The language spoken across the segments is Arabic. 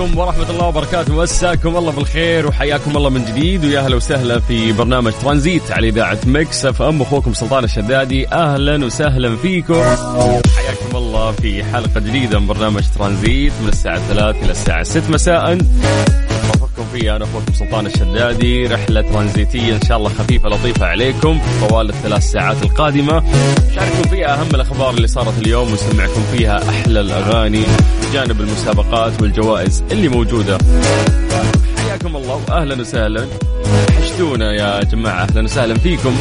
عليكم ورحمة الله وبركاته. مساكم الله بالخير وحياكم الله من جديد. ويا أهلا وسهلا في برنامج ترانزيت على إذاعة Mix FM. أخوكم سلطان الشدادي. أهلا وسهلا فيكم. حياكم الله في حلقة جديدة من برنامج ترانزيت من الساعة 3 إلى الساعة 6 مساء. رافقكم فيها أنا أخوكم سلطان الشدادي. رحلة ترانزيتية إن شاء الله خفيفة لطيفة عليكم. طوال الثلاث ساعات القادمة. نشارككم فيها أهم الأخبار اللي صارت اليوم ونسمعكم فيها أحلى الأغاني بجانب المسابقات والجوائز اللي موجودة. حياكم الله واهلا وسهلا. وحشتونا يا جماعة. أهلا وسهلا فيكم.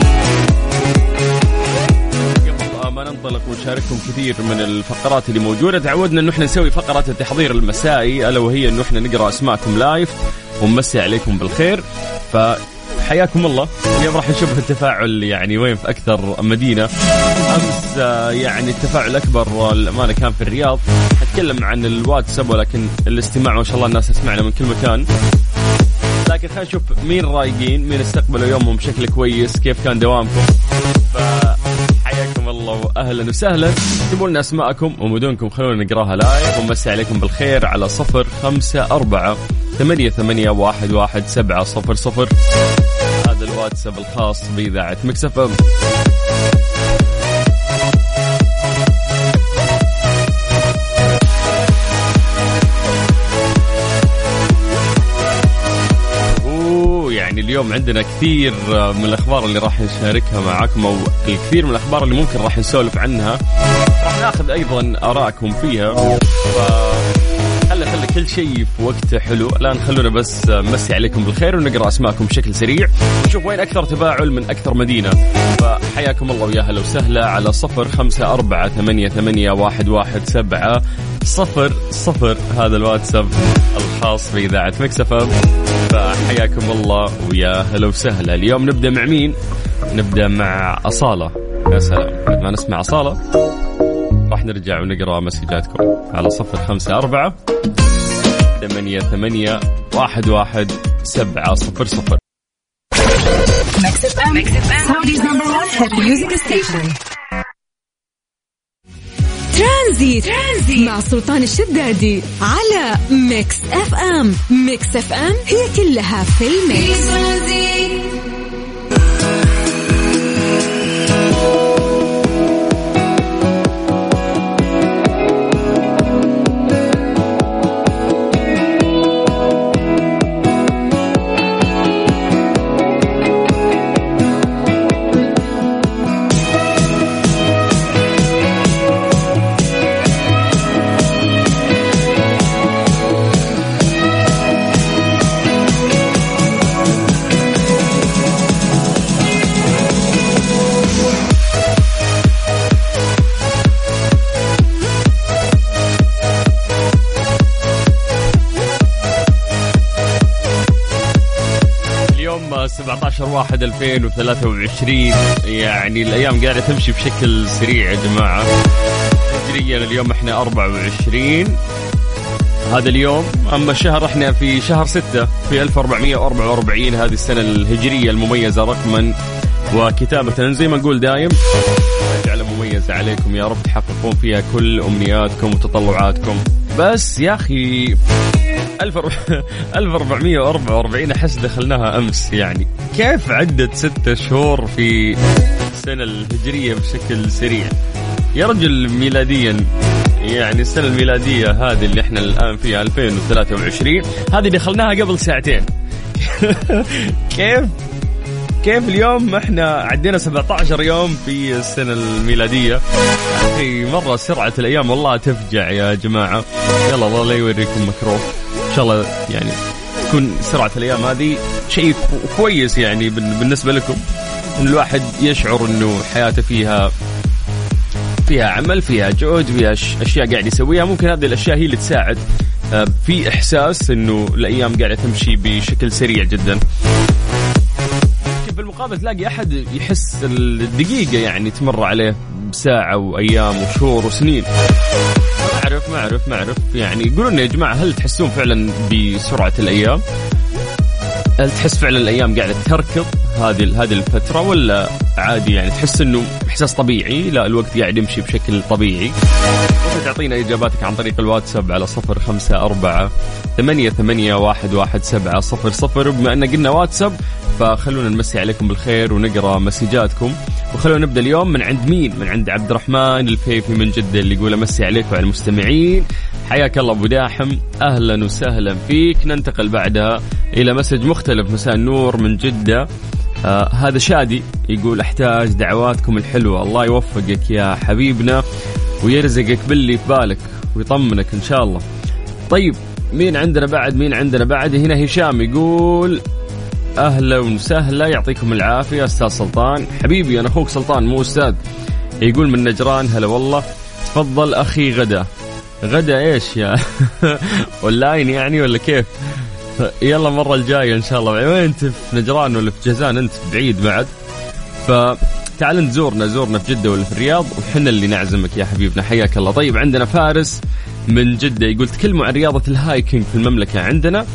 قبل ما ننطلق ونشارككم كثير من الفقرات اللي موجودة تعودنا انه إحنا نسوي فقرة التحضير المسائي ألا وهي انه إحنا نقرأ أسماءكم لايف ونمسي عليكم بالخير. فحياكم الله. اليوم راح نشوف التفاعل يعني وين في أكثر مدينة. أمس آه، يعني التفاعل الاكبر الامانه كان في الرياض. نتكلم عن الواتساب ولكن الاستماع ما شاء الله الناس تسمعنا من كل مكان. لكن خلينا نشوف مين رايقين مين استقبلوا يومهم بشكل كويس كيف كان دوامكم. فحياكم الله واهلا وسهلا. اكتبوا لنا أسماءكم ومدنكم خلونا نقراها لايف ونمسي عليكم بالخير على صفر خمسة أربعة ثمانية ثمانية واحد واحد سبعة صفر صفر. هذا الواتساب الخاص بإذاعة مكسف أم. يعني اليوم عندنا كثير من الأخبار اللي راح نشاركها معاكم أو الكثير من الأخبار اللي ممكن راح نسولف عنها. راح ناخذ أيضا ارائكم فيها. ف كل شيء في وقته حلو. الآن خلونا بس نمسي عليكم بالخير ونقرأ أسماءكم بشكل سريع. ونشوف وين أكثر تفاعل من أكثر مدينة. فحياكم الله ويا هلا وسهلا على صفر خمسة أربعة ثمانية, ثمانية واحد, واحد سبعة صفر صفر هذا الواتساب الخاص بإذاعة مكسفة فحياكم الله ويا هلا وسهلا. اليوم نبدأ مع مين؟ نبدأ مع أصالة. يا سلام. بعد ما نسمع أصالة راح نرجع ونقرأ مسجاتكم. على صفر خمسة أربعة ثمانية ثمانية واحد واحد سبعة صفر صفر Mix FM Saudi's number 1 hit music station ترانزيت. مع سلطان الشدادي على Mix FM Mix FM هي كلها في في ال mix ترانزيت واحد 2023 يعني الأيام قاعدة تمشي بشكل سريع يا جماعة. هجريا اليوم إحنا 24 هذا اليوم أما الشهر إحنا في شهر 6 في 1444 هذه السنة الهجرية المميزة رقما وكتابة. زي ما نقول دايم يجعله مميزة عليكم يا رب تحققون فيها كل أمنياتكم وتطلعاتكم. بس يا أخي 1444 أحس دخلناها أمس. يعني كيف عدت ستة شهور في السنة الهجرية بشكل سريع؟ يا رجل ميلاديا. يعني السنة الميلادية هذه اللي إحنا الآن فيها 2023 هذه دخلناها قبل ساعتين. كيف؟ كيف اليوم إحنا عدينا 17 يوم في السنة الميلادية؟ أخي مرة سرعة الأيام والله تفجع يا جماعة. يلا الله لا يوريكم مكروه. إن شاء الله يعني تكون سرعة الأيام هذه شيء كويس يعني بالنسبة لكم. إن الواحد يشعر إنه حياته فيها فيها عمل فيها جهد فيها أشياء قاعد يسويها. ممكن هذه الأشياء هي اللي تساعد آه، في إحساس إنه الأيام قاعدة تمشي بشكل سريع جدا. في المقابل تلاقي أحد يحس الدقيقة يعني تمر عليه بساعة وأيام وشهور وسنين. اعرف ما اعرف يعني يقولون يا جماعة هل تحسون فعلا بسرعة الأيام؟ هل تحس فعلا الأيام قاعدة تركض هذه هذه الفترة ولا عادي؟ يعني تحس إنه إحساس طبيعي؟ لا الوقت قاعد يمشي بشكل طبيعي. تعطينا إجاباتك عن طريق الواتساب على صفر خمسة أربعة ثمانية ثمانية واحد واحد سبعة صفر صفر. وبما أن قلنا واتساب فخلونا نمسي عليكم بالخير ونقرأ مسجاتكم. وخلونا نبدأ اليوم من عند مين؟ من عند عبد الرحمن الفيفي من جدة اللي يقول أمسي عليك وعلى المستمعين. حياك الله أبو داحم. أهلا وسهلا فيك. ننتقل بعدها إلى مسج مختلف مساء النور من جدة. آه هذا شادي يقول أحتاج دعواتكم الحلوة. الله يوفقك يا حبيبنا ويرزقك باللي في بالك ويطمنك إن شاء الله. طيب مين عندنا بعد؟ مين عندنا بعد؟ هنا هشام يقول أهلا وسهلا يعطيكم العافية أستاذ سلطان. حبيبي أنا أخوك سلطان مو أستاذ. يقول من نجران هلا والله. تفضل أخي غدا. غدا إيش يا؟ أونلاين يعني ولا كيف؟ يلا المرة الجاية إن شاء الله. وين أنت؟ في نجران ولا في جازان؟ أنت بعيد بعد. فتعال تزورنا زورنا في جدة ولا في الرياض وحنا اللي نعزمك يا حبيبنا. حياك الله. طيب عندنا فارس من جدة يقول تكلموا عن رياضة ال hiking في المملكة عندنا.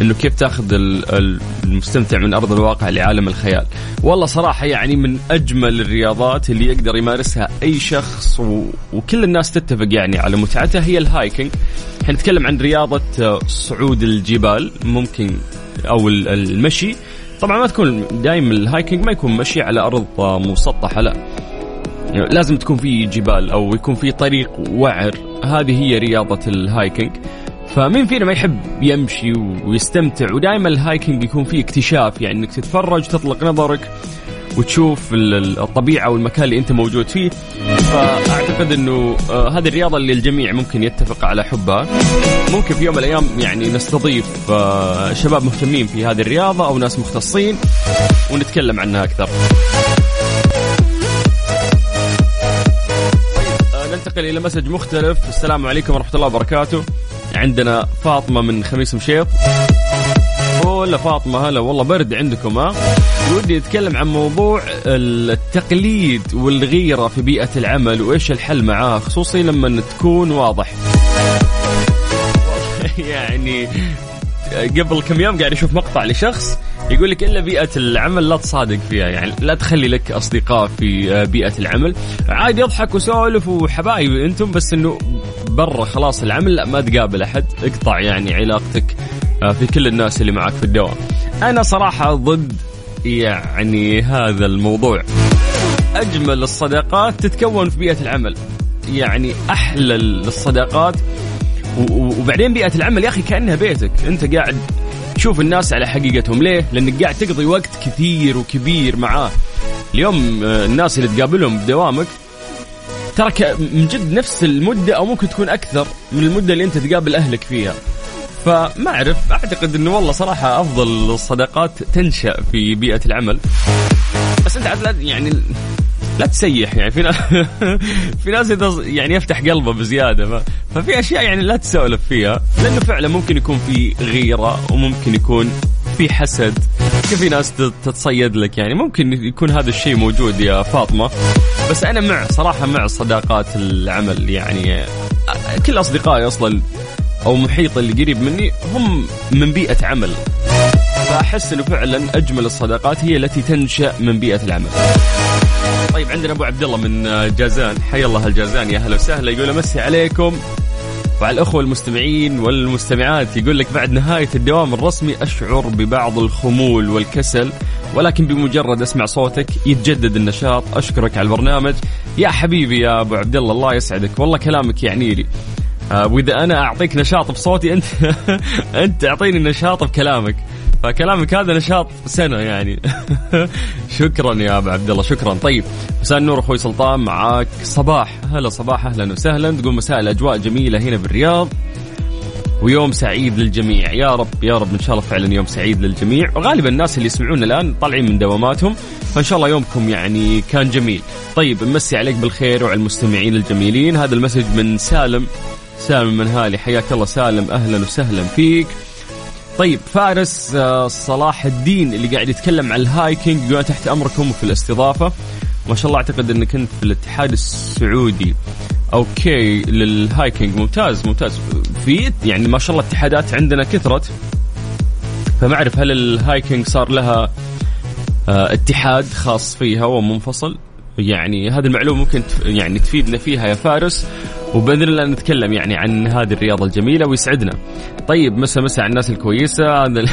إنه كيف تاخذ المستمتع من أرض الواقع لعالم الخيال. والله صراحة يعني من أجمل الرياضات اللي يقدر يمارسها أي شخص وكل الناس تتفق يعني على متعتها هي ال hiking إحنا نتكلم عن رياضة صعود الجبال ممكن أو المشي. طبعا ما تكون دائما ال hiking ما يكون مشي على أرض مسطحة لا. لازم تكون في جبال أو يكون في طريق وعر. هذه هي رياضة ال hiking فمين فينا ما يحب يمشي ويستمتع؟ ودائما ال hiking يكون فيه اكتشاف يعني إنك تتفرج تطلق نظرك وتشوف الطبيعة والمكان اللي أنت موجود فيه. فأعتقد أنه آه، هذه الرياضة اللي الجميع ممكن يتفق على حبها. ممكن في يوم من الأيام يعني نستضيف آه، شباب مهتمين في هذه الرياضة أو ناس مختصين ونتكلم عنها أكثر. طيب، آه، ننتقل إلى مسج مختلف. السلام عليكم ورحمة الله وبركاته. عندنا فاطمة من خميس مشيط. ولا فاطمة هلا والله برد عندكم ها؟ ودي اتكلم عن موضوع التقليد والغيرة في بيئة العمل وإيش الحل معاه خصوصي لما تكون واضح. يعني قبل كم يوم قاعد أشوف مقطع لشخص يقول لك إلا بيئة العمل لا تصادق فيها يعني لا تخلي لك أصدقاء في بيئة العمل. عادي اضحك وسولف وحبايب أنتم بس إنه برا خلاص العمل لا ما تقابل أحد اقطع يعني علاقتك آه، في كل الناس اللي معك في الدوام. أنا صراحة ضد يعني هذا الموضوع. أجمل الصداقات تتكون في بيئة العمل. يعني أحلى الصداقات وبعدين بيئة العمل يا أخي كأنها بيتك. أنت قاعد تشوف الناس على حقيقتهم. ليه؟ لأنك قاعد تقضي وقت كثير وكبير معاه. اليوم آه، الناس اللي تقابلهم بدوامك ترى من جد نفس المدة أو ممكن تكون أكثر من المدة اللي أنت تقابل أهلك فيها. فما أعرف أعتقد إنه والله صراحة أفضل الصداقات تنشأ في بيئة العمل. بس أنت عاد يعني لا تسيح يعني في ناس في ناس يعني يفتح قلبه بزيادة ففي أشياء يعني لا تسولف فيها لأنه فعلا ممكن يكون في غيرة وممكن يكون في حسد. في ناس تتصيد لك يعني ممكن يكون هذا الشيء موجود يا فاطمة. بس أنا مع صراحة مع صداقات العمل يعني كل أصدقائي أصلا أو محيط اللي قريب مني هم من بيئة عمل. فأحس إنه فعلا أجمل الصداقات هي التي تنشأ من بيئة العمل. طيب عندنا أبو عبد الله من آه، جازان. حي الله الجازان يا أهلا وسهلا. يقول أمسي عليكم. وعلى الأخوة المستمعين والمستمعات يقول لك بعد نهاية الدوام الرسمي أشعر ببعض الخمول والكسل. ولكن بمجرد اسمع صوتك يتجدد النشاط. أشكرك على البرنامج. يا حبيبي يا أبو عبد الله الله يسعدك. والله كلامك يعني لي. آه، وإذا أنا أعطيك نشاط بصوتي أنت أنت تعطيني نشاط بكلامك. فكلامك هذا نشاط سنة يعني. شكرا يا أبو عبد الله شكرا. طيب مساء النور أخوي سلطان معاك. صباح. هلا صباح. أهلا وسهلا. تقول مساء الأجواء جميلة هنا بالرياض. ويوم سعيد للجميع. يا رب يا رب إن شاء الله فعلا يوم سعيد للجميع. وغالبا الناس اللي يسمعونا الآن طالعين من دواماتهم فإن شاء الله يومكم يعني كان جميل. طيب نمسي عليك بالخير وعلى المستمعين الجميلين. هذا المسج من سالم. سالم من هالي حياك الله سالم. أهلا وسهلا فيك. طيب فارس آه، صلاح الدين اللي قاعد يتكلم عن ال hiking يقول تحت أمركم في الاستضافة. ما شاء الله أعتقد إنك كنت في الاتحاد السعودي. okay لل hiking ممتاز ممتاز. في يعني ما شاء الله اتحادات عندنا كثرت. فما أعرف هل ال hiking صار لها آه، اتحاد خاص فيها ومنفصل؟ يعني هذه المعلومة ممكن يعني تفيدنا فيها يا فارس. وبإذن الله نتكلم يعني عن هذه الرياضة الجميلة ويسعدنا. طيب مسا مسا على الناس الكويسة. هذا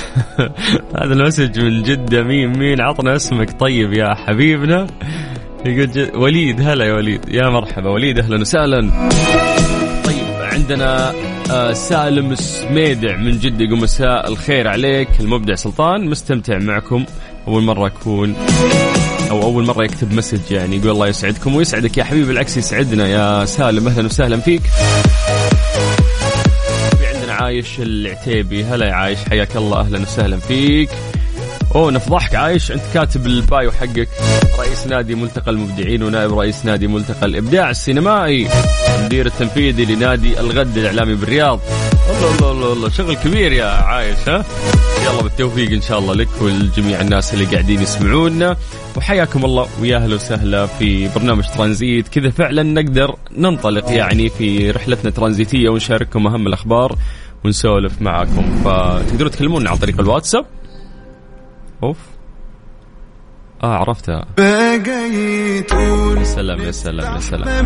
هذا ال message من جدة. مين مين؟ عطنا اسمك. طيب يا حبيبنا. يقول وليد. هلا يا وليد. يا مرحبا. وليد أهلا وسهلا. طيب عندنا سالم سميدع من جدة يقول مساء الخير عليك. المبدع سلطان مستمتع معكم. أول مرة أكون أو أول مرة يكتب message يعني يقول الله يسعدكم ويسعدك يا حبيبي بالعكس يسعدنا. يا سالم أهلا وسهلا فيك. في عندنا عايش العتيبي. هلا يا عايش حياك الله أهلا وسهلا فيك. أوه نفضحك عايش أنت كاتب البايو حقك. رئيس نادي ملتقى المبدعين ونائب رئيس نادي ملتقى الإبداع السينمائي. المدير التنفيذي لنادي الغد الإعلامي بالرياض. الله الله الله, الله. شغل كبير يا عايش ها؟ يلا بالتوفيق إن شاء الله لك ولجميع الناس اللي قاعدين يسمعونا. وحياكم الله ويا أهلا وسهلا في برنامج ترانزيت. كذا فعلا نقدر ننطلق يعني في رحلتنا ترانزيتيه ونشارككم أهم الأخبار ونسولف معاكم. فتقدروا تكلمونا عن طريق الواتساب؟ أوف. آه عرفتها. يا سلام يا سلام يا سلام.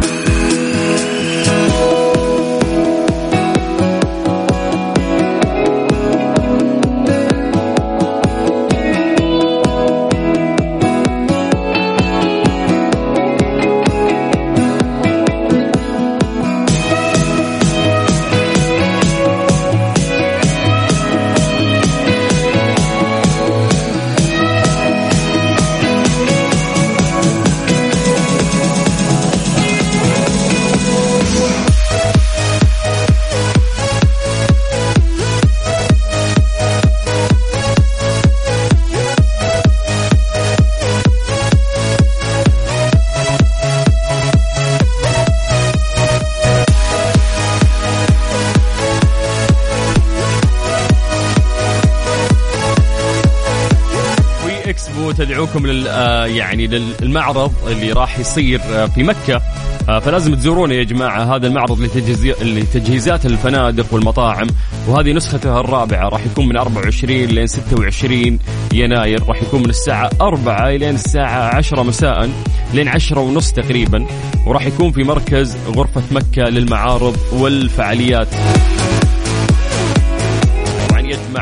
تدعوكم لل آه، يعني للمعرض اللي راح يصير آه، في مكة. آه، فلازم تزورونه يا جماعة. هذا المعرض لتجهيز لتجهيزات الفنادق والمطاعم. وهذه نسخته الرابعة. راح يكون من 24 لين 26 يناير. راح يكون من الساعة 4 لين الساعة 10 مساء لين 10 ونص تقريبا. وراح يكون في مركز غرفة مكة للمعارض والفعاليات.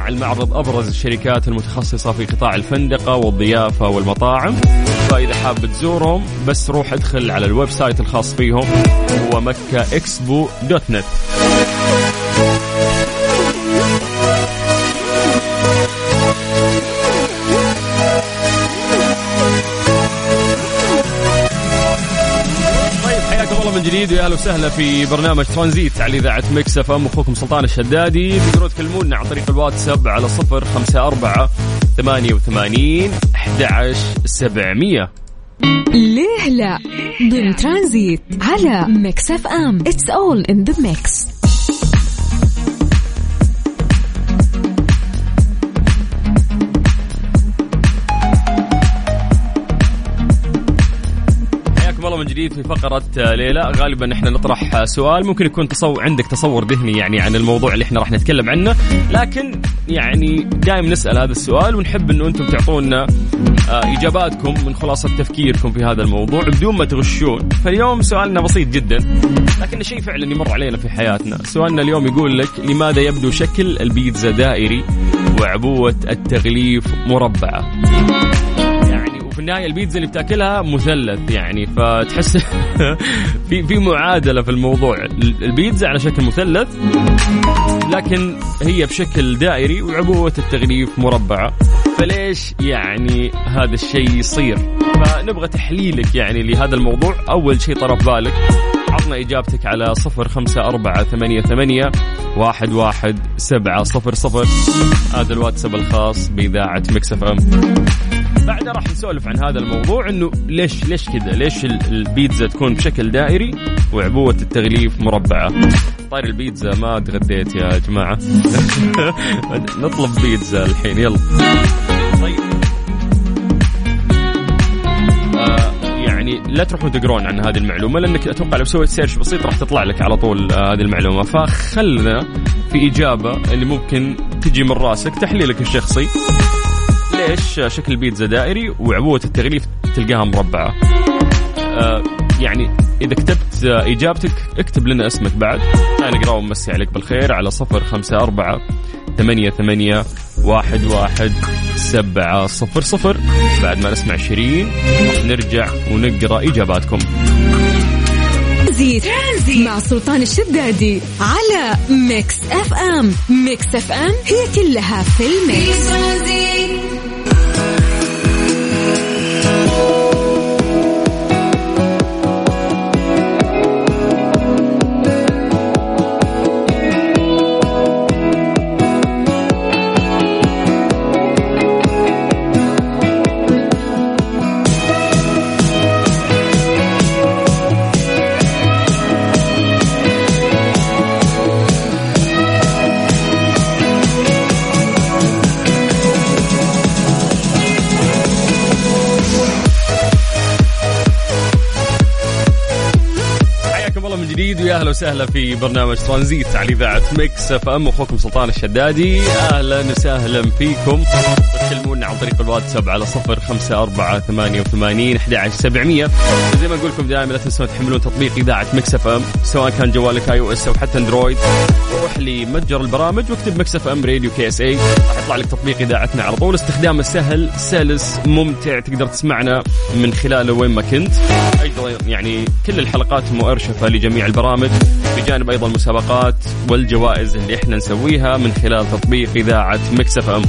المعرض أبرز الشركات المتخصصة في قطاع الفندقة والضيافة والمطاعم. فإذا حاب تزورهم بس روح ادخل على ال website الخاص فيهم هو مكة Expo dot net. جديد ويا أهلا وسهلا في برنامج ترانزيت على إذاعة Mix FM. أخوكم سلطان الشدادي تقدروا تكلمونا عن طريق الواتساب على صفر خمسة أربعة ثمانية وثمانين أحد سبعمية. ليه لا؟ ضمن ترانزيت على Mix FM. It's all in the mix من جديد في فقرة ليه لا. غالبا إحنا نطرح سؤال. ممكن يكون تصور عندك تصور ذهني يعني عن الموضوع اللي إحنا راح نتكلم عنه. لكن يعني دائما نسأل هذا السؤال ونحب إنه أنتم تعطونا آه، إجاباتكم من خلاصة تفكيركم في هذا الموضوع بدون ما تغشون. فاليوم سؤالنا بسيط جدا لكن شيء فعلا يمر علينا في حياتنا. سؤالنا اليوم يقول لك لماذا يبدو شكل البيتزا دائري وعبوة التغليف مربعة؟ وفي النهاية البيتزا اللي بتاكلها مثلث يعني فتحس في في معادلة في الموضوع. البيتزا على شكل مثلث لكن هي بشكل دائري وعبوة التغليف مربعة. فليش يعني هذا الشيء يصير؟ فنبغى تحليلك يعني لهذا الموضوع. أول شيء طرف بالك عطنا إجابتك على صفر خمسة أربعة ثمانية, ثمانية واحد, واحد سبعة صفر صفر. هذا الواتساب الخاص بإذاعة مكسف أم. بعدها راح نسولف عن هذا الموضوع إنه ليش ليش كذا؟ ليش البيتزا تكون بشكل دائري وعبوة التغليف مربعة؟ طاري البيتزا ما تغديت يا جماعة. نطلب بيتزا الحين يلا. طيب. آه يعني لا تروحون تقرون عن هذه المعلومة لأنك أتوقع لو سويت search بسيط راح تطلع لك على طول آه هذه المعلومة. فخلنا في إجابة اللي ممكن تجي من راسك تحليلك الشخصي. ليش شكل البيتزا دائري وعبوة التغليف تلقاها مربعة؟ آه يعني إذا كتبت إجابتك اكتب لنا اسمك بعد. أنا نقرا ونمسي عليك بالخير على صفر خمسة أربعة ثمانية ثمانية واحد واحد سبعة صفر صفر. بعد ما نسمع شيرين نرجع ونقرأ إجاباتكم. مع سلطان الشدادي على Mix FM. Mix FM هي كلها في في الميكس. وسهلا في برنامج ترانزيت على إذاعة Mix FM أخوكم سلطان الشدادي. أهلا وسهلا فيكم. عن طريق الواتساب على صفر خمسة أربعة ثمانية وثمانين أحد عشر سبعمية. زي ما نقول لكم دائما لا تنسون تحملون تطبيق إذاعة Mix FM سواء كان جوالك iOS أو حتى Android. روح لمتجر البرامج واكتب Mix FM Radio KSA. راح يطلع لك تطبيق إذاعتنا على طول. استخدامه سهل سلس ممتع تقدر تسمعنا من خلاله وين ما كنت. أيضا يعني كل الحلقات مؤرشفة لجميع البرامج بجانب أيضا المسابقات. والجوائز اللي إحنا نسويها من خلال تطبيق إذاعة Mix FM.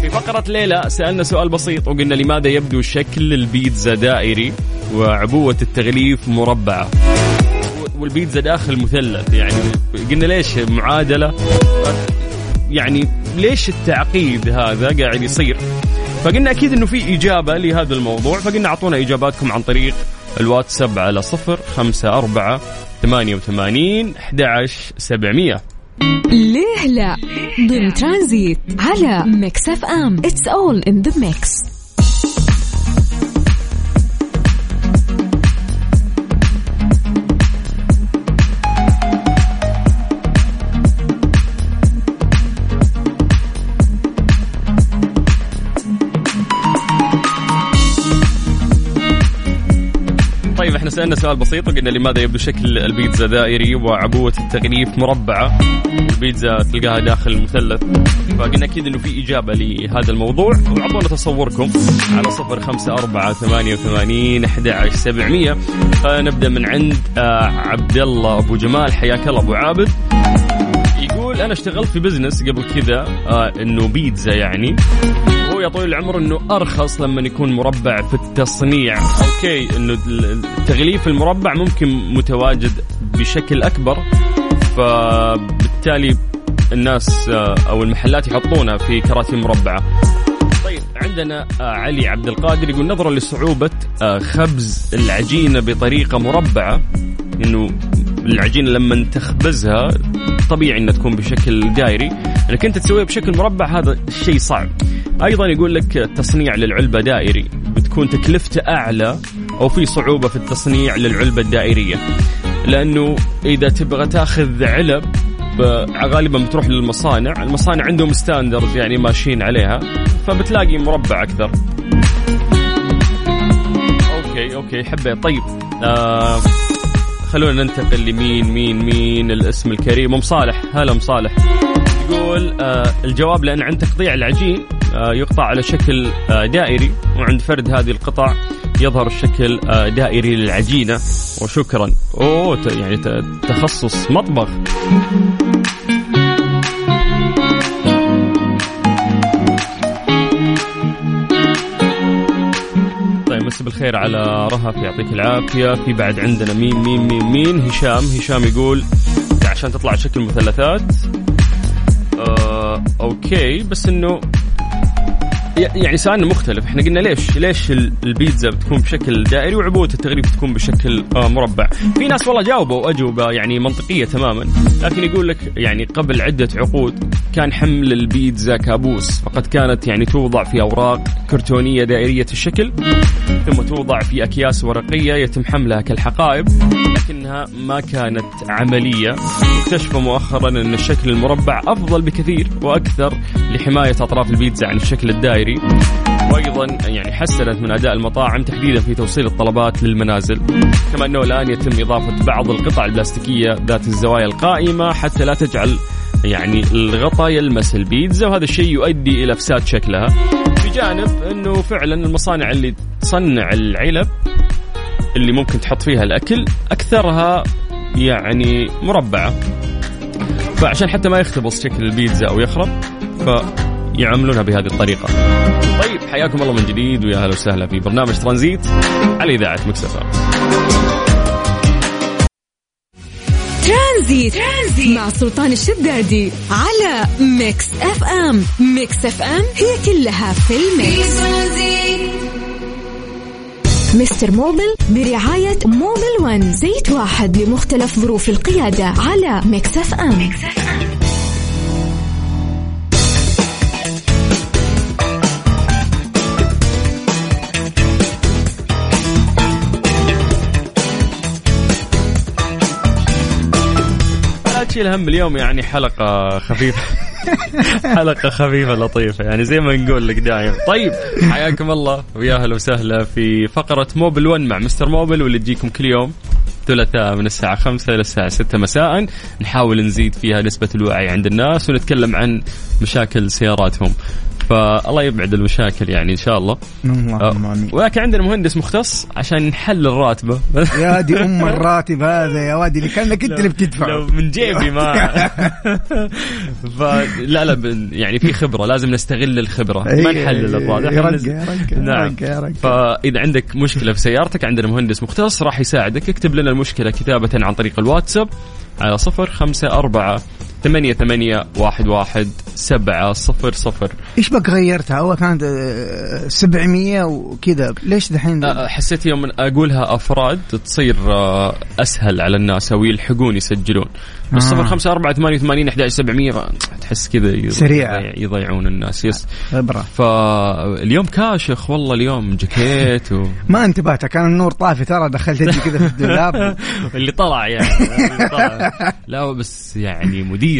في فقرة ليلة سألنا سؤال بسيط وقلنا لماذا يبدو شكل البيتزا دائري وعبوة التغليف مربعة. والبيتزا داخل مثلث يعني قلنا ليش معادلة يعني ليش التعقيد هذا قاعد يصير فقلنا أكيد إنه في إجابة لهذا الموضوع فقلنا أعطونا إجاباتكم عن طريق الواتساب على صفر خمسة أربعة ثمانية وثمانين أحد سبعمية. ليه لا؟ ضمن ترانزيت على Mix FM. It's all in the mix سألنا سؤال بسيط وقلنا لماذا يبدو شكل البيتزا دائري وعبوة التغليف مربعة. البيتزا تلقاها داخل مثلث فقلنا أكيد أنه في إجابة لهذا الموضوع. وعطونا تصوركم على صفر خمسة أربعة ثمانية وثمانين أحد عشر سبعمية فنبدأ من عند آه، عبد الله أبو جمال. حياك الله أبو عابد. يقول أنا اشتغلت في business قبل كذا آه إنه بيتزا يعني. هو يا طويل العمر إنه أرخص لما يكون مربع في التصنيع. okay إنه التغليف المربع ممكن متواجد بشكل أكبر فبالتالي الناس آه، أو المحلات يحطونها في كراتين مربعة. طيب عندنا آه، علي عبد القادر يقول نظرا لصعوبة آه، خبز العجينة بطريقة مربعة إنه العجينة لما تخبزها طبيعي إنها تكون بشكل دائري انك أنت تسويها بشكل مربع هذا الشيء صعب. أيضا يقول لك التصنيع للعلبة دائري بتكون تكلفته أعلى أو في صعوبة في التصنيع للعلبة الدائرية لأنه إذا تبغى تأخذ علب آه، غالبا بتروح للمصانع المصانع عندهم standards يعني ماشيين عليها فبتلاقي مربع أكثر. okay okay حبيت. طيب آه خلونا ننتقل لمين مين مين الاسم الكريم. أم صالح. هلا أم صالح. يقول آه الجواب لأن عند تقطيع العجين آه يقطع على شكل آه دائري وعند فرد هذه القطع يظهر الشكل آه دائري للعجينة. وشكرا. أوه يعني تخصص مطبخ. بالخير على رهف يعطيك العافية. في بعد عندنا مين مين مين مين؟ هشام. هشام يقول عشان تطلع شكل مثلثات آه، أوكي بس إنه يعني سؤالنا مختلف. إحنا قلنا ليش ليش ال- البيتزا بتكون بشكل دائري وعبوة التغليف بتكون بشكل آه مربع؟ في ناس والله جاوبوا اجوبه يعني منطقية تماما. لكن يقول لك يعني قبل عدة عقود كان حمل البيتزا كابوس. فقد كانت يعني توضع في أوراق كرتونية دائرية الشكل ثم توضع في أكياس ورقية يتم حملها كالحقائب لكنها ما كانت عملية. اكتشفوا مؤخرا أن الشكل المربع أفضل بكثير وأكثر لحماية أطراف البيتزا عن الشكل الدائري. وأيضا يعني حسنت من أداء المطاعم تحديدا في توصيل الطلبات للمنازل. كما أنه الآن يتم إضافة بعض القطع البلاستيكية ذات الزوايا القائمة حتى لا تجعل يعني الغطاء يلمس البيتزا وهذا الشيء يؤدي إلى افساد شكلها. بجانب أنه فعلا المصانع اللي تصنع العلب اللي ممكن تحط فيها الأكل أكثرها يعني مربعة. فعشان حتى ما يختبص شكل البيتزا أو يخرب فيعملونها بهذه الطريقة. طيب حياكم الله من جديد ويا أهلا وسهلا في برنامج ترانزيت على إذاعة Mix FM. Transit. Transit مع سلطان الشدادي على Mix FM Mix FM هي كلها في ال mix Mister Mobil برعاية Mobil One زيت واحد لمختلف ظروف القيادة على Mix FM لا تشيل هم اليوم يعني حلقة خفيفة. حلقة خفيفة لطيفة يعني زي ما نقول لك دايم. طيب حياكم الله. ويا أهلا وسهلا في فقرة موبل 1 مع مستر موبل واللي تجيكم كل يوم ثلاثاء من الساعة 5 إلى الساعة 6 مساء. نحاول نزيد فيها نسبة الوعي عند الناس ونتكلم عن مشاكل سياراتهم. فالله يبعد المشاكل يعني إن شاء الله. اللهم آمين. ولكن عندنا مهندس مختص عشان نحلل راتبه يا دي أم الراتب هذا يا وادي اللي كانك انت اللي لو بتدفع من جيبي ما. فلا لا يعني في خبرة لازم نستغل الخبرة. ما نحلل الراتب. يا نز- يا نعم. يا فإذا عندك مشكلة في سيارتك عندنا مهندس مختص راح يساعدك. اكتب لنا المشكلة كتابة عن طريق الواتساب على صفر خمسة أربعة ثمانية ثمانية واحد واحد سبعة صفر صفر. إيش بك غيرتها؟ أول كانت آه، 700 وكذا. ليش دحين؟ أه، حسيت يوم أقولها أفراد تصير أسهل على الناس أو يلحقون يسجلون. بس آه. صفر خمسة أربعة ثمانية وثمانين أحد سبعمية. تحس كذا سريعة. يضيع- يضيعون الناس. يس. خبره فاليوم كاشخ والله اليوم جاكيت و... ما انتبهت كان النور طافي ترى دخلت يدي كذا في الدولاب. اللي طلع يعني اللي طلع. لا بس يعني مدير.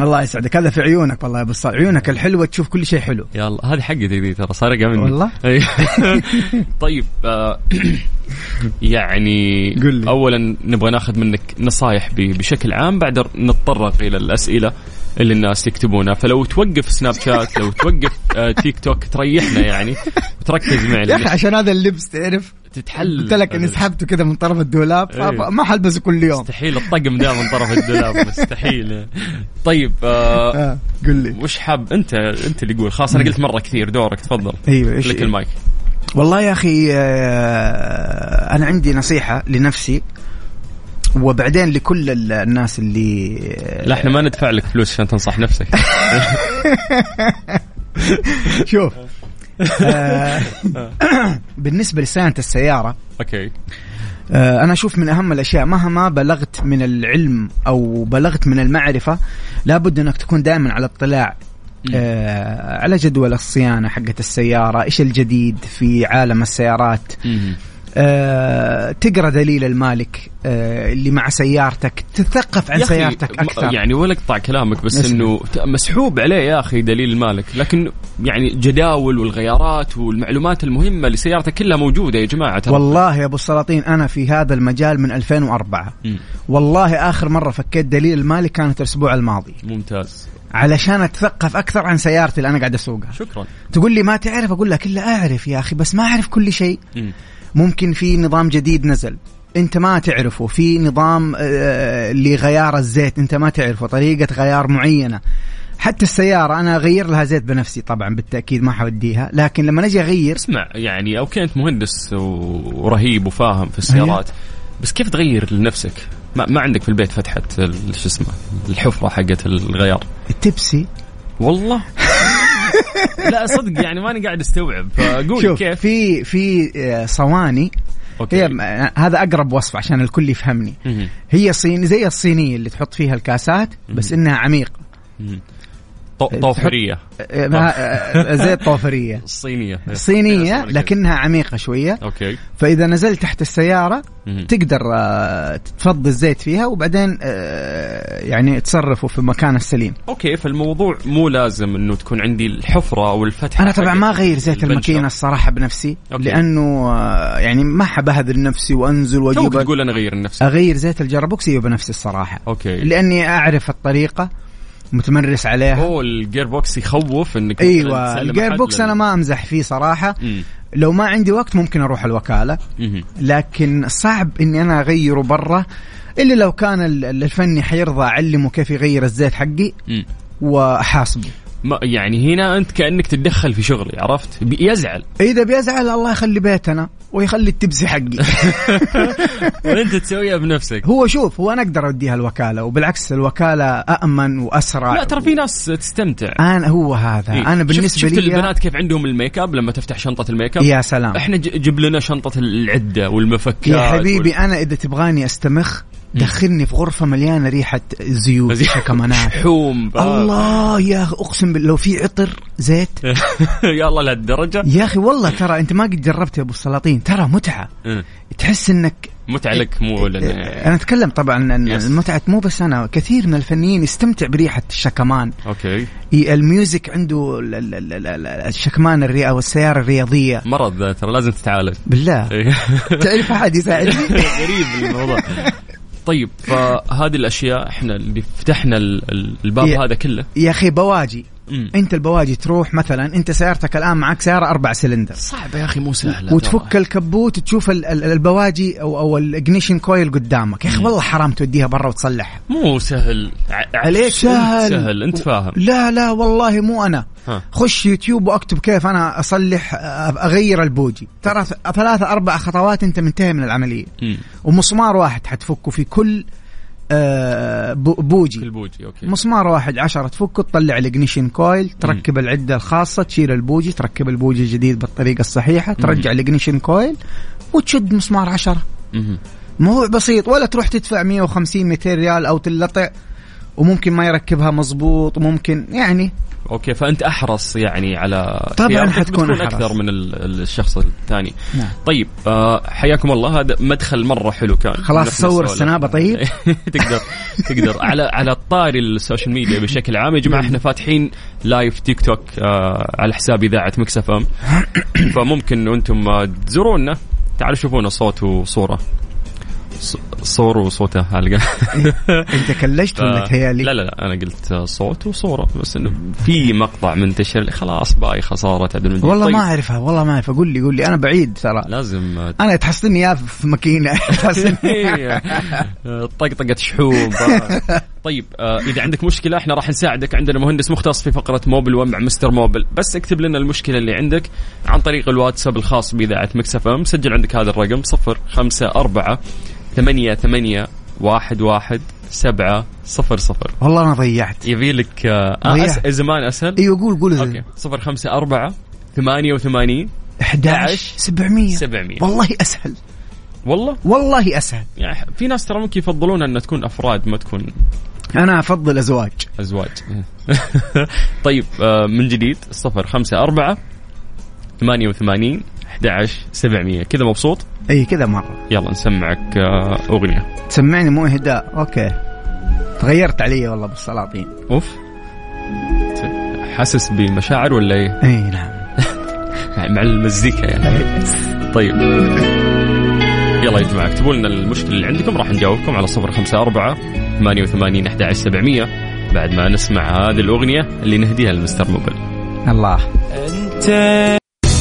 الله يسعدك. هذا في عيونك والله يا أبو الصالح. عيونك الحلوة تشوف كل شيء حلو. يلا هذه حقتي دي ترى سارقه مني والله؟ طيب آه، يعني قل لي. اولا نبغى ناخذ منك نصائح ب- بشكل عام بعد نتطرق إلى الأسئلة اللي الناس يكتبونها. فلو توقف سناب شات لو توقف آه، تيك توك تريحنا يعني وتركز معي يا أخي عشان هذا اللبس تعرف؟ تتحل. قلت لك إني سحبته كذا من طرف الدولاب إيه. فما حلبسه كل يوم. مستحيل الطقم ده من طرف الدولاب مستحيل. طيب آه آه قل لي. وش حاب؟ أنت أنت اللي قول خلاص أنا قلت مرة كثير دورك تفضل. أيوه إيش لك المايك. والله يا أخي آه، أنا عندي نصيحة لنفسي وبعدين لكل ال- الناس اللي لا إحنا ما ندفع لك فلوس عشان تنصح نفسك. شوف آه، بالنسبة لصيانة السيارة أوكي. آه، أنا أشوف من أهم الأشياء مهما بلغت من العلم أو بلغت من المعرفة لابد أنك تكون دائما على اطلاع آه، على جدول الصيانة حقت السيارة إيش الجديد في عالم السيارات. آه تقرأ دليل المالك آه اللي مع سيارتك تتثقف عن سيارتك م- أكثر. يعني ولا اقطع كلامك بس. إنه مسحوب عليه يا أخي دليل المالك لكن يعني جداول والغيارات والمعلومات المهمة لسيارتك كلها موجودة يا جماعة. ترى. والله يا أبو السلاطين أنا في هذا المجال من 2004 مم. والله آخر مرة فكيت دليل المالك كانت الأسبوع الماضي. ممتاز. علشان أتثقف أكثر عن سيارتي اللي أنا قاعد أسوقها. شكرا. تقول لي ما تعرف؟ أقول لك إلا أعرف يا أخي بس ما أعرف كل شيء. مم. ممكن في نظام جديد نزل. أنت ما تعرفه. في نظام آه، لغيار الزيت. أنت ما تعرفه. طريقة غيار معينة. حتى السيارة أنا أغير لها زيت بنفسي طبعا بالتأكيد ما حوديها. لكن لما نجي اغير اسمع يعني أوكي أنت مهندس ورهيب وفاهم في السيارات بس كيف تغير لنفسك؟ ما, ما عندك في البيت فتحة شو اسمه الحفرة حقت الغيار. التبسي؟ والله. لا صدق يعني ماني قاعد استوعب. فقول شوف كيف. في في آه، صواني. okay. هي م- هذا أقرب وصف عشان الكل يفهمني. هي صين زي الصينية اللي تحط فيها الكاسات بس إنها عميقه طوفرية. آه، زي الطوفريه الصينيه صينية لكنها عميقة شوية. okay. فإذا نزلت تحت السيارة. تقدر آه، تفضي الزيت فيها وبعدين آه، يعني تصرفه في مكانه السليم. okay فالموضوع مو لازم إنه تكون عندي الحفرة أو الفتحة. أنا طبعا ما اغير زيت. الماكينة الصراحة بنفسي okay. لأنه يعني ما حب ابهذل نفسي وأنزل وأجيب تقول أنا اغير النفس أغير زيت ال gearbox إيوه بنفسي الصراحة. okay. لأني أعرف الطريقة. متمرس عليها هو ال gear box يخوف إنك أيوه ال gear box أنا ما أمزح فيه صراحة مم. لو ما عندي وقت ممكن أروح الوكالة مهم. لكن صعب إني أنا أغيره برا إلا لو كان ال- الفني حيرضى أعلمه كيف يغير الزيت حقي مم. وأحاسبه يعني هنا انت كأنك تتدخل في شغلي عرفت؟ بي- يزعل. إذا بيزعل الله يخلي بيتنا ويخلي التبسي حقي. وانت تسويها بنفسك؟ هو شوف هو أنا أقدر أوديها الوكالة وبالعكس الوكالة امن وأسرع. لا ترى في ناس تستمتع. أنا هو هذا. إيه. أنا بالنسبة شفت, شفت لي البنات كيف عندهم ال make up؟ لما تفتح شنطة ال make up يا سلام. إحنا جيب لنا شنطة العدة والمفكات يا حبيبي وال- أنا إذا تبغاني أستمخ دخلني في غرفة مليانة ريحة زيوت شحوم آه. الله يا أخي أقسم بالله لو في عطر زيت. يا الله لهالدرجة. يا أخي والله ترى أنت ما قد جربت يا أبو السلاطين. ترى متعة. تحس إنك متعة لك مو لنا أنا أتكلم طبعا عن نفسي. المتعة مو بس أنا كثير من الفنيين يستمتع بريحة الشكمان. okay. ال music عنده ال- ال- ال- ال- ال- الشكمان الري أو السيارة الرياضية. مرض ترى لازم تتعالج. بالله. إيه. تعرف أحد يساعدني؟ غريب الموضوع. طيب فهذه الأشياء إحنا اللي فتحنا ال- ال- الباب يا- هذا كله. يا أخي بواجي مم. انت البواجي تروح مثلا انت سيارتك الآن معك سيارة أربع سلندر صعبه يا أخي مو سهلة وتفك الكبوت تشوف ال- ال- البواجي أو أو ال ignition coil قدامك. يا أخي والله حرام توديها برا وتصلحها. مو سهل. عليك سهل. سهل. انت فاهم. لا لا والله مو أنا. ها. خش يوتيوب وأكتب كيف أنا أصلح أغير البوجي. ترى ثلاثة أربع خطوات أنت منتهي من العملية. مم. ومسمار واحد حتفكه في كل بوجي. البوجي أوكي. مسمار واحد عشرة تفكه تطلع ال ignition coil تركب العدة الخاصة تشيل البوجي تركب البوجي الجديد بالطريقة الصحيحة ترجع ال ignition coil وتشد مسمار عشرة. موضوع بسيط ولا تروح تدفع 150 200 ريال أو تلطع. وممكن ما يركبها مظبوط وممكن يعني أوكي فأنت أحرص يعني على طبعاً خيارتك حتكون أحرص. أكثر من ال- الشخص الثاني نعم. طيب آه حياكم الله هذا مدخل مرة حلو كان خلاص صور. السنابة طيب؟ تقدر تقدر على على الطاري ال social media بشكل عام يا جماعة إحنا فاتحين live تيك توك آه على حساب إذاعة مكس اف ام فممكن أنتم آه، تزورونا تعالوا شوفونا صوت وصورة صوت وصورة حلقة انت كلشت ولا تهيالي؟ لا لا لا أنا قلت صوت وصورة بس إنه في مقطع منتشر خلاص باي خسارة عبد المجيد والله طيب. ما أعرفها والله ما اعرف قول لي قول لي. أنا بعيد ترى. لازم أنا تحصلني إياه في ماكينة. شحوم ف- طيب آه، إذا عندك مشكلة إحنا راح نساعدك. عندنا مهندس مختص في فقرة موبل ومع مستر موبل. بس اكتب لنا المشكلة اللي عندك عن طريق الواتساب الخاص بإذاعة مكس أف أم. سجل عندك هذا الرقم 054 8 8 واحد واحد سبعة صفر صفر. والله أنا ضيعت. يبي لك آه آه، ضيعت. أس... زمان أسهل؟ أيوه قول قول. أوكي. صفر خمسة أربعة ثمانية وثمانين 11 700 700 والله أسهل. والله؟ والله أسهل. يعني في ناس ترى ممكن يفضلون أن تكون أفراد ما تكون. أنا أفضل أزواج. أزواج. طيب آه، من جديد صفر خمسة أربعة ثمانية وثمانين 11 700 كذا مبسوط؟ إي كذا مرة. يلا نسمعك آه، أغنية. تسمعني مو اهداء أوكي. تغيرت علي والله بالسلاطين أوف. حاسس بمشاعر ولا إيه؟ إي نعم. مع المزيكا يعني. طيب. يلا يا جماعة اكتبوا لنا المشكلة اللي عندكم راح نجاوبكم على صفر خمسة أربعة ثمانية وثمانين أحد عشر سبعمية. بعد ما نسمع هذه الأغنية اللي نهديها لمستر موبل. الله.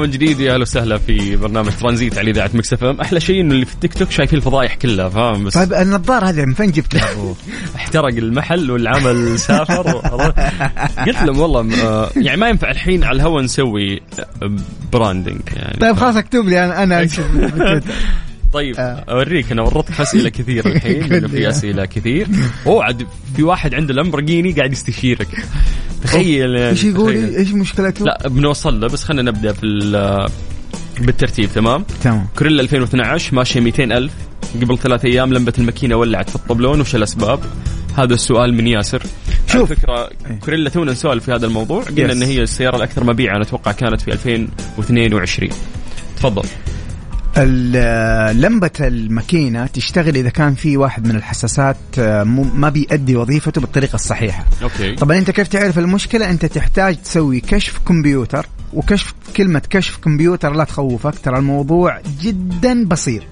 من جديد. يا أهلا وسهلا في برنامج ترانزيت على إذاعة مكس إف إم. أحلى شيء إنه اللي في التيك توك شايفين الفضايح كلها فاهم؟ بس طيب النظارة هذه من فين جبتها؟ احترق المحل والعمل سافر. قلت لهم والله آه، يعني ما ينفع الحين على الهواء نسوي branding يعني. طيب خلاص اكتب لي أنا أنا. طيب آه. أوريك أنا ورطك أسئلة كثير الحين في أسئلة كثير. أوه عاد في واحد عنده لامبرجيني قاعد يستشيرك. تخيل يعني إيش يقول؟ تخيل. إيش مشكلته؟ لا بنوصل له بس خلينا نبدأ في ال- بالترتيب تمام؟ تمام. كوريلا 2012 ماشية 200 ألف. قبل ثلاث أيام لمبة الماكينة ولعت في الطبلون وش الأسباب؟ هذا السؤال من ياسر. شوف. على فكرة كوريلا تونا نسولف في هذا الموضوع. قلنا Yes. أن هي السيارة الأكثر مبيعا أتوقع كانت في 2022 تفضل. لمبة الماكينة تشتغل إذا كان في واحد من الحساسات آه، ما بيأدي وظيفته بالطريقة الصحيحة. أوكي. طبعا أنت كيف تعرف المشكلة؟ أنت تحتاج تسوي كشف كمبيوتر وكشف كلمة كشف كمبيوتر لا تخوفك ترى الموضوع جدا بسيط.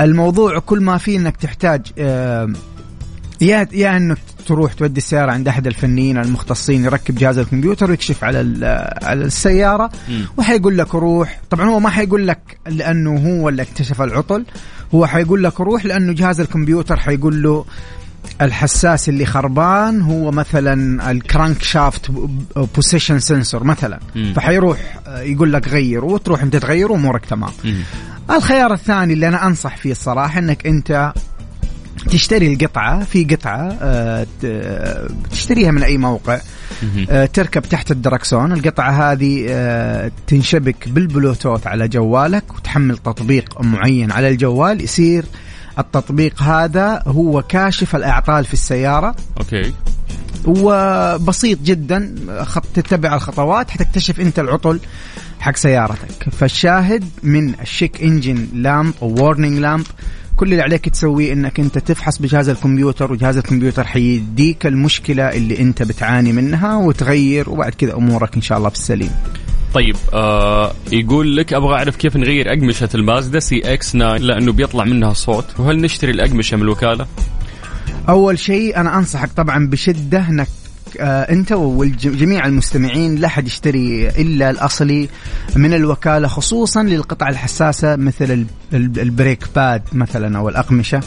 الموضوع كل ما فيه إنك تحتاج آه، يا يا انك تروح تودي السيارة عند أحد الفنيين المختصين يركب جهاز الكمبيوتر ويكشف على على السيارة. وحيقول لك روح طبعا هو ما حيقول لك لأنه هو اللي اكتشف العطل هو حيقول لك روح لأنه جهاز الكمبيوتر حيقول له الحساس اللي خربان هو مثلا ال crankshaft position sensor مثلا. فحيروح آه، يقول لك غير وتروح أنت تغير وأمورك تمام. الخيار الثاني اللي أنا أنصح فيه الصراحة إنك أنت تشتري القطعة في قطعة آه، آه، تشتريها من أي موقع. آه، تركب تحت الدركسون. القطعة هذه تنشبك بالبلوتوث على جوالك وتحمل تطبيق معين على الجوال. يصير التطبيق هذا هو كاشف الأعطال في السيارة. أوكي. وبسيط جدا. خط تتبع الخطوات حتكتشف أنت العطل حق سيارتك. فالشاهد من ال check engine lamp أو warning lamp كل اللي عليك تسويه إنك أنت تفحص بجهاز الكمبيوتر وجهاز الكمبيوتر حيديك المشكلة اللي أنت بتعاني منها وتغير وبعد كذا أمورك إن شاء الله في السليم طيب آه يقول لك أبغى أعرف كيف نغير أقمشة المازدا CX 9 لأنه بيطلع منها صوت وهل نشتري الأقمشة من الوكالة؟ أول شيء أنا أنصحك طبعا بشدة إنك انت وجميع المستمعين لا حد يشتري إلا الأصلي من الوكالة خصوصا للقطع الحساسة مثل ال- ال- ال brake pad مثلا أو الأقمشة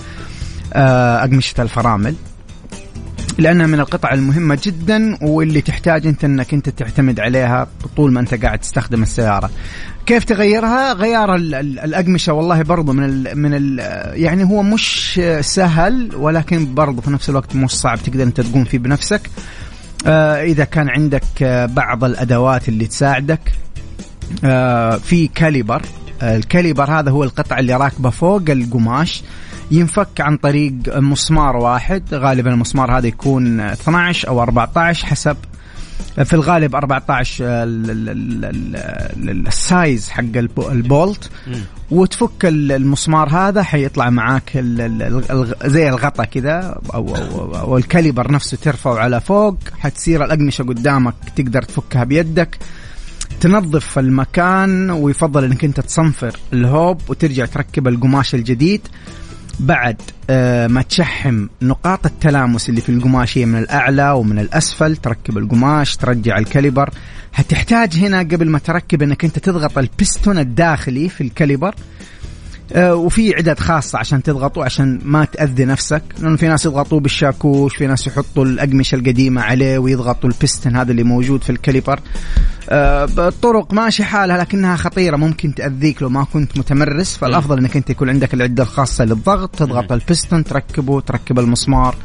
آه أقمشة الفرامل لأنها من القطع المهمة جدا واللي تحتاج أنت إنك أنت تعتمد عليها طول ما أنت قاعد تستخدم السيارة. كيف تغيرها؟ غيار ال- ال- الأقمشة والله برضو من ال من ال يعني هو مش سهل ولكن برضو في نفس الوقت مش صعب تقدر أنت تقوم فيه بنفسك. آه إذا كان عندك آه بعض الأدوات اللي تساعدك آه في caliper. ال caliper هذا هو القطعه اللي راكبة فوق القماش ينفك عن طريق مسمار واحد. غالبا المسمار هذا يكون 12 أو 14 حسب في الغالب 14 ال- ال- ال- ال- ال- ال size حق الب- ال bolt. وتفك ال- المسمار هذا حيطلع معاك زي الغطا كذا أو, أو, أو ال caliper نفسه ترفعه على فوق حتصير الأقمشة قدامك تقدر تفكها بيدك. تنظف المكان ويفضل إنك أنت تصنفر الهوب وترجع تركب القماش الجديد. بعد آه، ما تشحم نقاط التلامس اللي في القماش هي من الأعلى ومن الأسفل تركب القماش ترجع ال caliper. هتحتاج هنا قبل ما تركب إنك أنت تضغط البستون الداخلي في ال caliper آه، وفي عدد خاصة عشان تضغطوا عشان ما تأذي نفسك. لأنه في ناس يضغطوا بالشاكوش في ناس يحطوا الأقمشة القديمة عليه ويضغطوا البستن هذا اللي موجود في ال caliper. الطرق ماشي حالها لكنها خطيرة ممكن تأذيك لو ما كنت متمرس. فالأفضل أنك أنت يكون عندك العدة الخاصة للضغط تضغط البستن تركبه تركب المسمار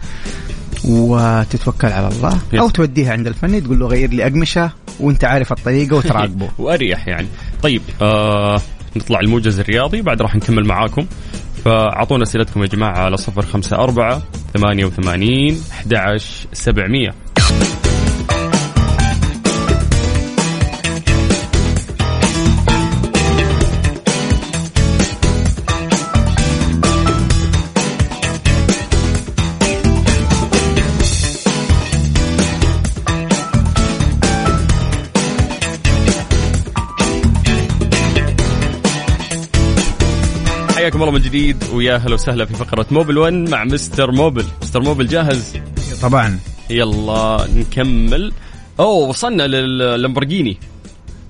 وتتوكل على الله. أو توديها عند الفني تقول له غير لي أقمشة وأنت عارف الطريقة وتراقبه. وأريح يعني. طيب آه نطلع الموجز الرياضي بعد راح نكمل معاكم. فأعطونا أسئلتكم يا جماعة على صفر خمسة أربعة ثمانية وثمانين أحد عشر سبعمية. حياكم الله من جديد ويا هلا وسهلا في فقرة موبل 1 مع مستر موبل. مستر موبل جاهز؟ طبعا. يلا نكمل. أوه وصلنا لللامبورجيني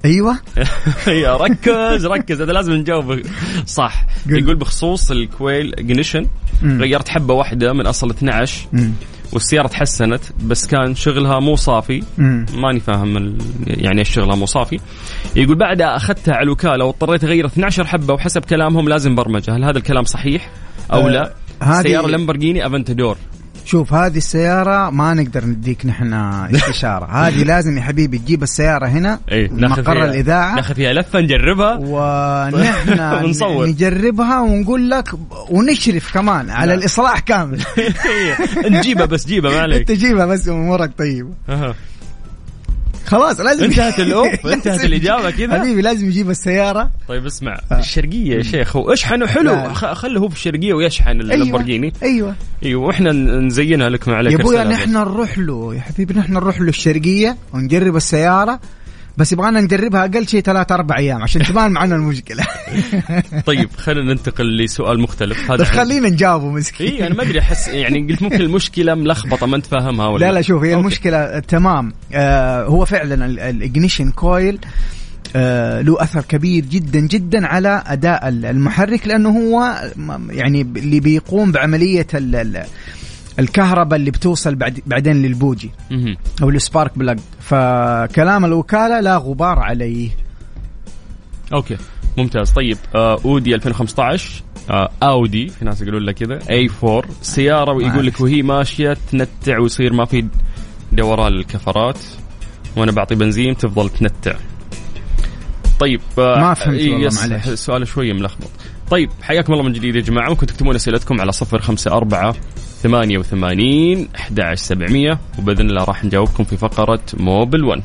أيوة. يا ركز ركز هذا لازم نجاوب. صح. يقول بخصوص ال coil ignition. غيرت حبة واحدة من أصل 12 مم. والسيارة تحسنت بس كان شغلها مو صافي. ماني فاهم ال... يعني إيش شغلها مو صافي. يقول بعدها أخذتها على الوكالة واضطريت أغير 12 حبة وحسب كلامهم لازم برمجة. هل هذا الكلام صحيح أو آه، لا؟ هذه- سيارة لامبورجيني أفنتادور. شوف هذه السيارة ما نقدر نديك نحن استشارة هذه لازم يا حبيبي تجيب السيارة هنا إيه مقر الإذاعة ناخذ فيها لفة نجربها ونحن ونصور. نجربها ونقول لك ونشرف كمان على. الإصلاح كامل نجيبها بس جيبها ما عليك تجيبها بس أمورك طيبة. خلاص لازم انتهت الأوف انتهت الإجابة كذا. حبيبي لازم يجيب السيارة. طيب اسمع الشرقية يا شيخ واشحنه حلو خله هو في الشرقية ويشحن اللامبورجيني. أيوة. أيوه وإحنا نزينها لك ما عليك يا أبويا. نحن نروح له يا حبيبي نحن نروح له الشرقية ونجرب السيارة. بس يبغانا نجربها أقل شيء ثلاث أربع أيام عشان تبان معنا المشكلة. طيب خلينا ننتقل لسؤال مختلف. هذا بس خلينا نجاوبه مسكين. اي أنا ما أدري أحس يعني قلت ممكن المشكلة ملخبطة ما أنت فاهمها ولا لا لا؟ شوف هي okay. المشكلة تمام. آه هو فعلا ال ignition coil آه له أثر كبير جدا جدا على أداء ال- المحرك لأنه هو يعني اللي بيقوم بعملية ال- ال- الكهرباء اللي بتوصل بعد بعدين للبوجي. أو ال spark plug فكلام الوكالة لا غبار عليه. okay. ممتاز. طيب آه أودي 2015 آه أودي في ناس يقولون لك كذا A4 سيارة ويقول لك وهي ماشية تنتع ويصير ما في دوران للكفرات. وأنا بعطي بنزين تفضل تنتع. طيب آه ما فهمت إيه، والله، يس، معليش. السؤال شوية ملخبط. طيب حياكم الله من جديد يا جماعة. ممكن تكتبون أسئلتكم على 054 88 11700 وبإذن الله راح نجاوبكم في فقرة موبل 1